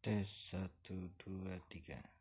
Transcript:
tes satu dua tiga.